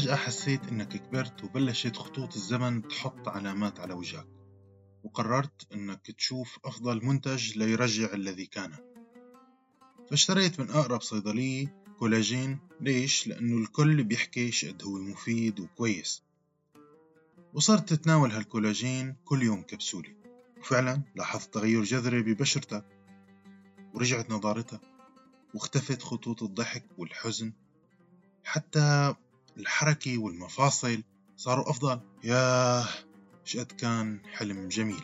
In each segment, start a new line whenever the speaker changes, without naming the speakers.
فجأة حسيت إنك كبرت وبلشت خطوط الزمن تحط علامات على وجهك وقررت إنك تشوف أفضل منتج ليرجع الذي كان. فاشتريت من أقرب صيدلية كولاجين ليش؟ لأنه الكل بيحكي شقد هو مفيد وكويس. وصرت تتناول هالكولاجين كل يوم كبسولة وفعلا لاحظت تغير جذري ببشرتك ورجعت نضارتها واختفت خطوط الضحك والحزن حتى الحركة والمفاصل صاروا أفضل. ياه شقد كان حلم جميل.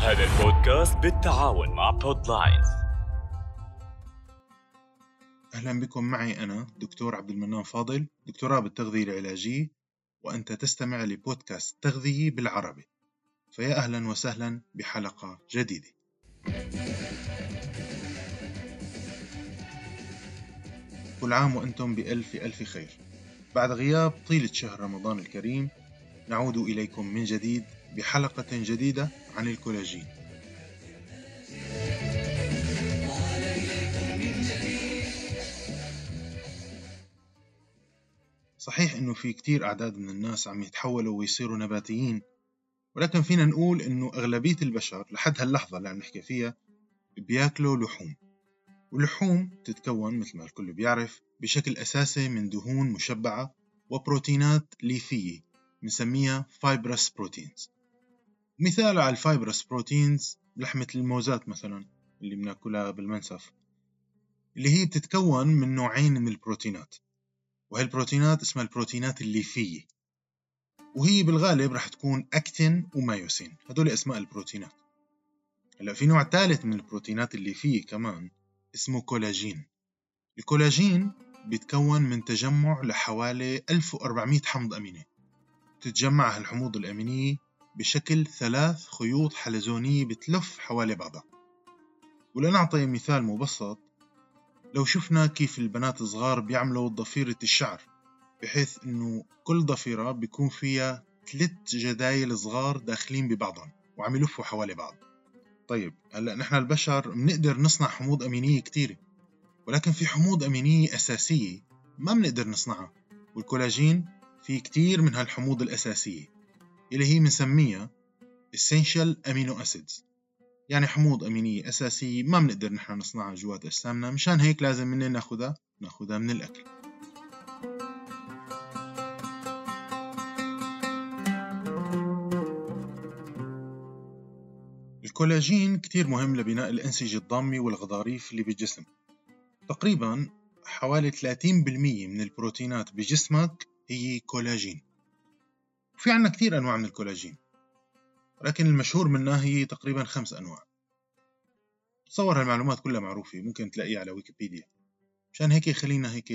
هذا البودكاست بالتعاون مع بودلاينز
أهلا بكم معي أنا دكتور عبد المنان فاضل دكتوراه بالتغذية العلاجية وأنت تستمع لبودكاست تغذية بالعربي. فيا أهلا وسهلا بحلقة جديدة. كل عام وأنتم بألف ألف خير. بعد غياب طيلة شهر رمضان الكريم نعود إليكم من جديد بحلقة جديدة عن الكولاجين. صحيح إنه في كتير أعداد من الناس عم يتحولوا ويصيروا نباتيين ولكن فينا نقول إنه أغلبية البشر لحد هاللحظة اللي عم نحكي فيها بياكلوا لحوم. واللحوم تتكون مثل ما الكل بيعرف بشكل أساسي من دهون مشبعة وبروتينات ليفية بنسميها fibrous proteins مثال على ال fibrous proteins لحمة الموزات مثلا اللي بناكلها بالمنسف اللي هي بتتكون من نوعين من البروتينات وهي البروتينات اسمها البروتينات الليفية وهي بالغالب رح تكون أكتين ومايوسين هدول أسماء البروتينات. هلأ في نوع ثالث من البروتينات الليفية كمان اسمه كولاجين. الكولاجين بيتكون من تجمع لحوالي 1400 حمض أميني تتجمع هالحموض الأمينية بشكل ثلاث خيوط حلزونية بتلف حوالي بعضها. ولنعطي مثال مبسط لو شفنا كيف البنات الصغار بيعملوا ضفيرة الشعر بحيث إنه كل ضفيرة بيكون فيها ثلاث جدايل صغار داخلين ببعضهم وعم يلفوا حوالي بعض. طيب هلا نحن البشر بنقدر نصنع حموض أمينية كتيرة ولكن في حموض أمينية أساسية ما بنقدر نصنعها والكولاجين في كتير من هالحموض الأساسية اللي هي بنسميها essential amino acids. يعني حموض أمينية أساسية ما بنقدر نحن نصنعها جوات أجسامنا مشان هيك لازم منين ناخدها ناخدها من الأكل. الكولاجين كتير مهم لبناء الأنسجة الضامة والغضاريف اللي بالجسم تقريبا حوالي 30% من البروتينات بجسمك هي كولاجين. وفي عنا كتير أنواع من الكولاجين ولكن المشهور منها هي تقريبا خمس أنواع. تصور هالمعلومات كلها معروفة ممكن تلاقيها على ويكيبيديا. مشان هيك خلينا هيك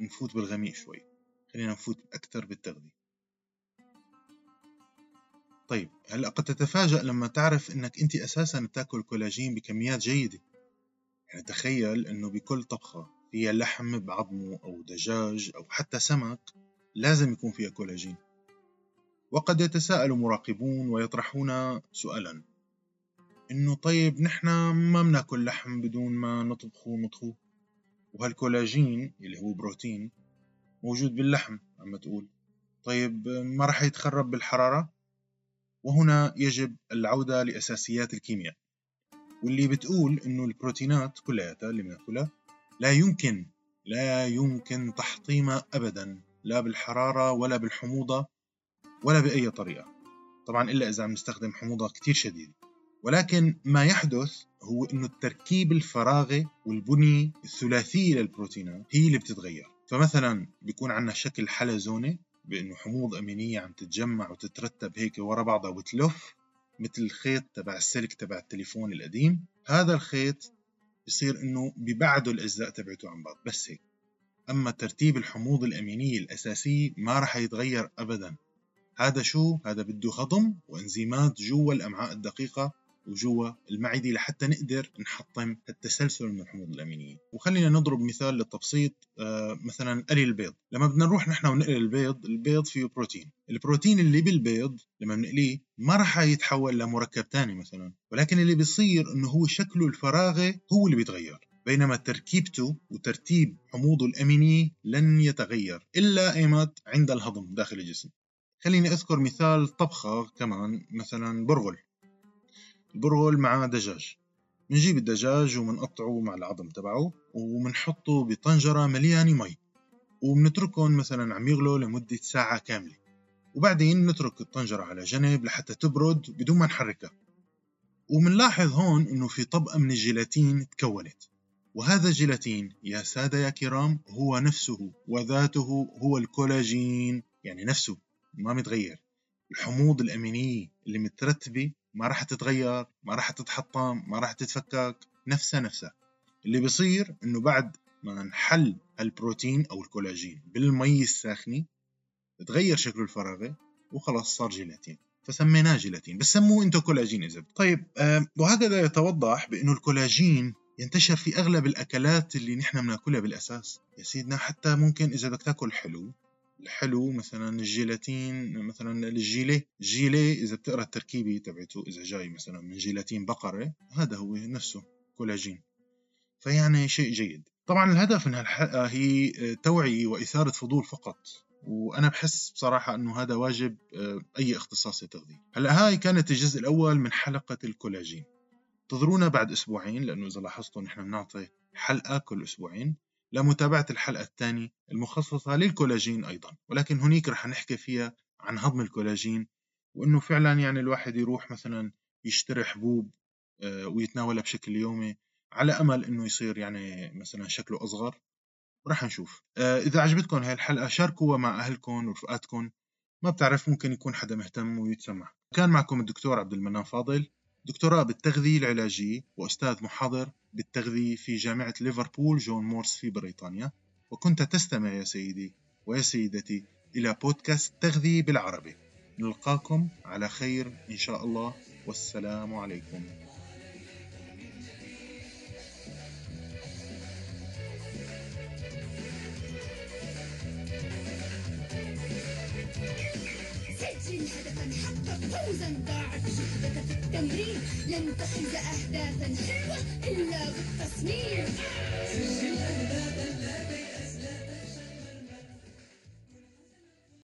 نفوت بالغميق شوي خلينا نفوت أكثر بالتغذية. طيب هلأ قد تتفاجأ لما تعرف إنك أنت أساسا بتاكل كولاجين بكميات جيدة. يعني تخيل إنه بكل طبخة فيها لحم بعظمه أو دجاج أو حتى سمك لازم يكون فيها كولاجين. وقد يتساءل مراقبون ويطرحون سؤالا. إنه طيب نحن ما بناكل لحم بدون ما نطبخه ونطهوه؟ وهالكولاجين اللي هو بروتين موجود باللحم عم تقول طيب ما رح يتخرب بالحرارة؟ وهنا يجب العودة لأساسيات الكيمياء. واللي بتقول إنه البروتينات كلياتها اللي بناكلها لا يمكن لا يمكن تحطيمها أبدا لا بالحرارة ولا بالحموضة ولا بأي طريقة. طبعا إلا إذا عم نستخدم حموضة كتير شديدة. ولكن ما يحدث هو أنه التركيب الفراغي والبني الثلاثية للبروتينات هي اللي بتتغير. فمثلا بيكون عندنا شكل حلزوني بأنه حموض أمينية عم تتجمع وتترتب هيك ورا بعضها وتلف مثل الخيط تبع السلك تبع التليفون القديم. هذا الخيط بصير إنه ببعدوا الأجزاء تبعته عن بعض بس هيك. أما ترتيب الحموض الأمينية الأساسية ما راح يتغير ابدا. هذا شو؟ هذا بده هضم وإنزيمات جوا الأمعاء الدقيقة وجوا المعدة لحتى نقدر نحطم التسلسل من الحموض الأمينية. وخلينا نضرب مثال للتبسيط آه، مثلا قلي البيض. لما بدنا نروح نحن ونقلي البيض البيض فيه بروتين. البروتين اللي بالبيض لما بنقليه ما راح يتحول لمركب تاني مثلا. ولكن اللي بيصير إنه هو شكله الفراغي هو اللي بيتغير. بينما تركيبته وترتيب حموضه الأمينية لن يتغير إلا أيمت عند الهضم داخل الجسم. خليني أذكر مثال طبخة كمان مثلا برغل البرغل مع دجاج. بنجيب الدجاج وبنقطعه مع العظم تبعه وبنحطه بطنجرة مليانة مي. وبنتركهم مثلا عم يغلوا لمدة ساعة كاملة. وبعدين نترك الطنجرة على جنب لحتى تبرد بدون ما نحركها. ومنلاحظ هون إنه في طبقة من الجيلاتين تكونت. وهذا الجيلاتين يا سادة يا كرام هو نفسه وذاته هو الكولاجين يعني نفسه ما متغير. الحموض الأمينية اللي مترتبة ما راح تتغير ما راح تتحطم ما راح تتفكك نفسها نفسها اللي بيصير إنه بعد ما نحل البروتين أو الكولاجين بالمي الساخنة تغير شكله الفراغي وخلاص صار جيلاتين. فسميناه جيلاتين. بس سموه إنتو كولاجين إذا طيب آه وهكذا يتوضح بإنه الكولاجين ينتشر في أغلب الأكلات اللي نحن بناكلها بالأساس. يا سيدنا حتى ممكن إذا بدك تاكل حلو الحلو مثلا الجيلاتين مثلا الجيلي الجيلي إذا بتقرأ التركيبه تبعته إذا جاي مثلا من جيلاتين بقرة هذا هو نفسه كولاجين. فيعني شيء جيد. طبعا الهدف من هالحلقة هي توعية وإثارة فضول فقط. وأنا بحس بصراحة إنه هذا واجب أي اختصاصي تغذيه هلأ هاي كانت الجزء الأول من حلقة الكولاجين. انتظرونا بعد أسبوعين لأنه إذا لاحظتوا نحن بنعطي حلقة كل أسبوعين. لمتابعة الحلقة الثانية المخصصة للكولاجين أيضا ولكن هنيك رح نحكي فيها عن هضم الكولاجين وإنه فعلا يعني الواحد يروح مثلا يشتري حبوب آه، ويتناولها بشكل يومي على أمل إنه يصير يعني مثلا شكله أصغر. ورح نشوف. آه، إذا عجبتكم هاي الحلقة شاركوها مع أهلكم ورفقاتكم. ما بتعرف ممكن يكون حدا مهتم ويتسمع. كان معكم الدكتور عبد المنان فاضل. دكتوراه بالتغذية العلاجية وأستاذ محاضر بالتغذية في جامعة ليفربول جون مورس في بريطانيا. وكنت تستمع يا سيدي ويا سيدتي إلى بودكاست تغذية بالعربي. نلقاكم على خير إن شاء الله. والسلام عليكم.
هدفا حقق فوزا ضاعف جهدك في التمرين لن تحرز أهدافا حلوة إلا بالتصميم. سجل أهدافا لا